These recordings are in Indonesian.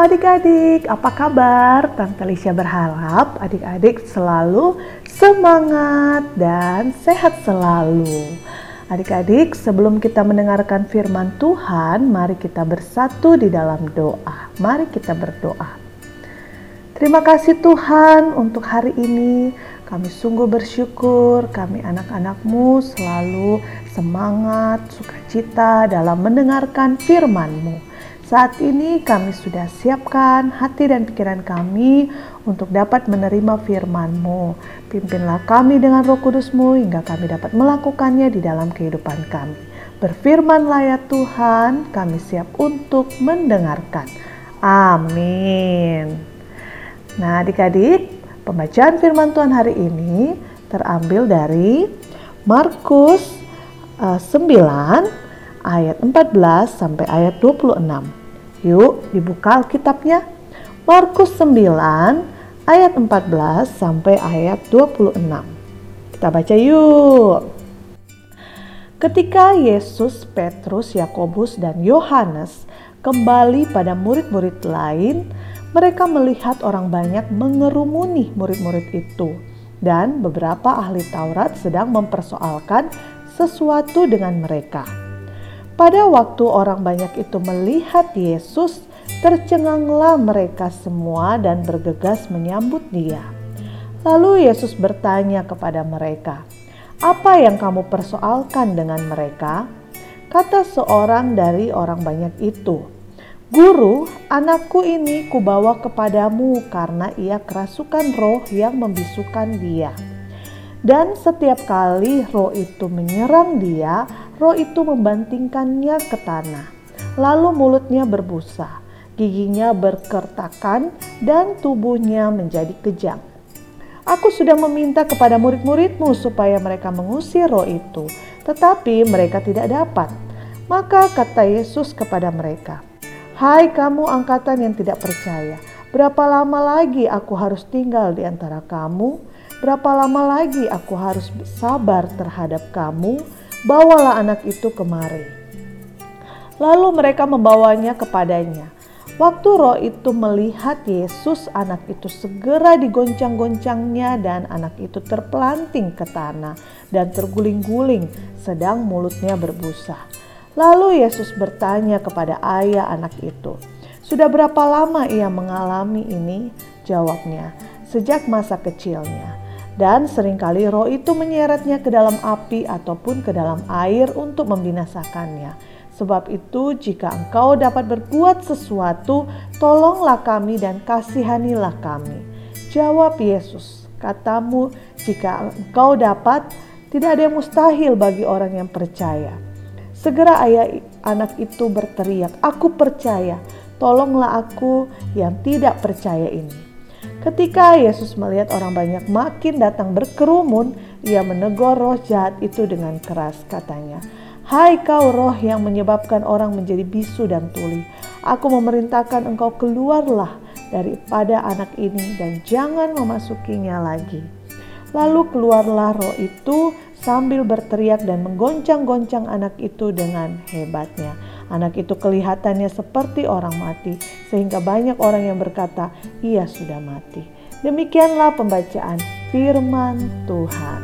Adik-adik, apa kabar? Tante Lisha berharap adik-adik selalu semangat dan sehat selalu. Adik-adik, sebelum kita mendengarkan firman Tuhan, mari kita bersatu di dalam doa. Mari kita berdoa. Terima kasih Tuhan untuk hari ini. Kami sungguh bersyukur kami anak-anakmu selalu semangat, sukacita dalam mendengarkan firman-Mu. Saat ini kami sudah siapkan hati dan pikiran kami untuk dapat menerima firman-Mu. Pimpinlah kami dengan roh kudus-Mu hingga kami dapat melakukannya di dalam kehidupan kami. Berfirmanlah ya Tuhan, kami siap untuk mendengarkan. Amin. Nah adik-adik, pembacaan firman Tuhan hari ini terambil dari Markus uh, 9 ayat 14 sampai ayat 26. Yuk dibuka Alkitabnya. Markus 9 ayat 14 sampai ayat 26. Kita baca yuk. Ketika Yesus, Petrus, Yakobus, dan Yohanes kembali pada murid-murid lain, mereka melihat orang banyak mengerumuni murid-murid itu, dan beberapa ahli Taurat sedang mempersoalkan sesuatu dengan mereka. Pada waktu orang banyak itu melihat Yesus, tercenganglah mereka semua dan bergegas menyambut Dia. Lalu Yesus bertanya kepada mereka, "Apa yang kamu persoalkan dengan mereka?" Kata seorang dari orang banyak itu, "Guru, anakku ini kubawa kepadamu karena ia kerasukan roh yang membisukan dia." Dan setiap kali roh itu menyerang dia, roh itu membantingkannya ke tanah. Lalu mulutnya berbusa, giginya berkertakan, dan tubuhnya menjadi kejang. Aku sudah meminta kepada murid-muridmu supaya mereka mengusir roh itu, tetapi mereka tidak dapat. Maka kata Yesus kepada mereka, Hai kamu angkatan yang tidak percaya, berapa lama lagi aku harus tinggal di antara kamu?' Berapa lama lagi aku harus sabar terhadap kamu? Bawalah anak itu kemari. Lalu mereka membawanya kepadanya. Waktu roh itu melihat Yesus, anak itu segera digoncang-goncangnya dan anak itu terpelanting ke tanah dan terguling-guling sedang mulutnya berbusa. Lalu Yesus bertanya kepada ayah anak itu, "Sudah berapa lama ia mengalami ini?" Jawabnya, "Sejak masa kecilnya." Dan sering kali roh itu menyeretnya ke dalam api ataupun ke dalam air untuk membinasakannya. Sebab itu, jika engkau dapat berbuat sesuatu, tolonglah kami dan kasihanilah kami. Jawab Yesus, katamu, jika engkau dapat, tidak ada yang mustahil bagi orang yang percaya. Segera ayah anak itu berteriak, "Aku percaya, tolonglah aku yang tidak percaya ini." Ketika Yesus melihat orang banyak makin datang berkerumun, ia menegur roh jahat itu dengan keras katanya, Hai kau roh yang menyebabkan orang menjadi bisu dan tuli, aku memerintahkan engkau keluarlah daripada anak ini dan jangan memasukinya lagi. Lalu keluarlah roh itu sambil berteriak dan menggoncang-goncang anak itu dengan hebatnya. Anak itu kelihatannya seperti orang mati, sehingga banyak orang yang berkata, "Ia sudah mati." Demikianlah pembacaan Firman Tuhan.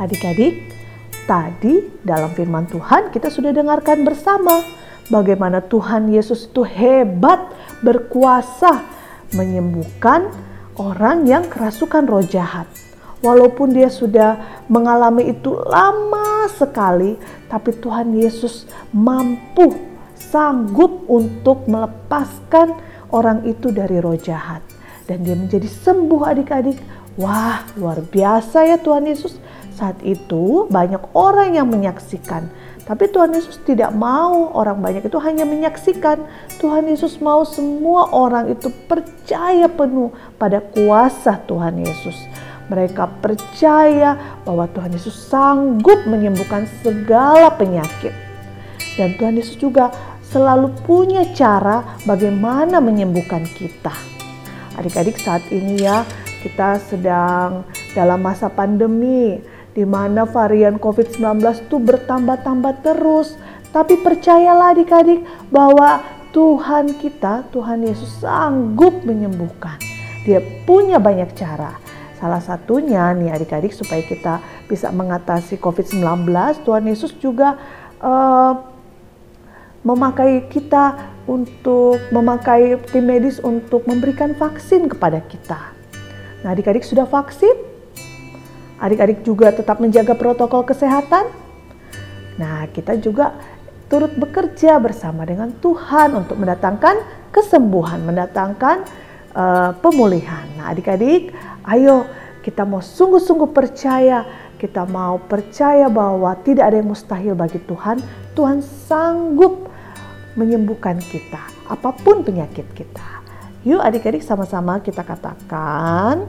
Adik-adik, tadi dalam Firman Tuhan kita sudah dengarkan bersama bagaimana Tuhan Yesus itu hebat, berkuasa menyembuhkan orang yang kerasukan roh jahat walaupun dia sudah mengalami itu lama sekali, tapi Tuhan Yesus mampu, sanggup untuk melepaskan orang itu dari roh jahat. Dan dia menjadi sembuh adik-adik. Wah, luar biasa ya Tuhan Yesus. Saat itu banyak orang yang menyaksikan. Tapi Tuhan Yesus tidak mau orang banyak itu hanya menyaksikan. Tuhan Yesus mau semua orang itu percaya penuh pada kuasa Tuhan Yesus. Mereka percaya bahwa Tuhan Yesus sanggup menyembuhkan segala penyakit. Dan Tuhan Yesus juga selalu punya cara bagaimana menyembuhkan kita. Adik-adik saat ini ya kita sedang dalam masa pandemi di mana varian COVID-19 itu bertambah-tambah terus Tapi percayalah adik-adik bahwa Tuhan kita, Tuhan Yesus sanggup menyembuhkan. Dia punya banyak cara. Salah satunya nih adik-adik supaya kita bisa mengatasi COVID-19, Tuhan Yesus juga uh, memakai kita untuk memakai tim medis untuk memberikan vaksin kepada kita. Nah, adik-adik sudah vaksin? Adik-adik juga tetap menjaga protokol kesehatan? Nah, kita juga turut bekerja bersama dengan Tuhan untuk mendatangkan kesembuhan, mendatangkan uh, pemulihan. Nah, adik-adik, ayo kita mau sungguh-sungguh percaya, kita mau percaya bahwa tidak ada yang mustahil bagi Tuhan. Tuhan sanggup menyembuhkan kita, apa pun penyakit kita. Yuk adik-adik sama-sama kita katakan,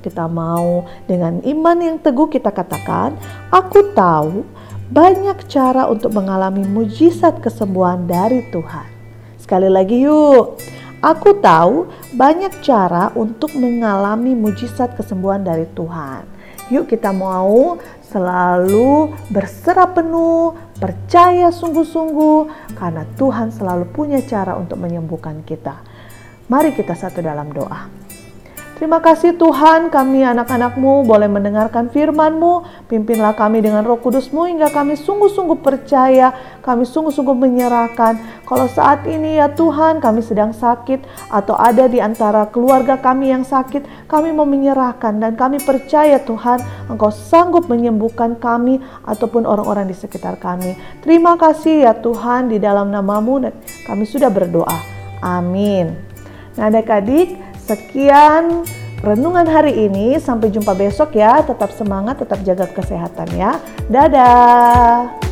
kita mau dengan iman yang teguh kita katakan, aku tahu banyak cara untuk mengalami mujizat kesembuhan dari Tuhan. Sekali lagi yuk, aku tahu banyak cara untuk mengalami mujizat kesembuhan dari Tuhan. Yuk kita mau selalu berserah penuh, percaya sungguh-sungguh karena Tuhan selalu punya cara untuk menyembuhkan kita. Mari kita satu dalam doa. Terima kasih Tuhan kami anak-anakmu boleh mendengarkan firman-Mu. Pimpinlah kami dengan roh kudus-Mu hingga kami sungguh-sungguh percaya, kami sungguh-sungguh menyerahkan. Kalau saat ini ya Tuhan kami sedang sakit atau ada di antara keluarga kami yang sakit, kami mau menyerahkan dan kami percaya Tuhan Engkau sanggup menyembuhkan kami ataupun orang-orang di sekitar kami. Terima kasih ya Tuhan di dalam namamu kami sudah berdoa. Amin. Nah adik-adik, Sekian renungan hari ini. Sampai jumpa besok ya. Tetap semangat, tetap jaga kesehatan ya. Dadah.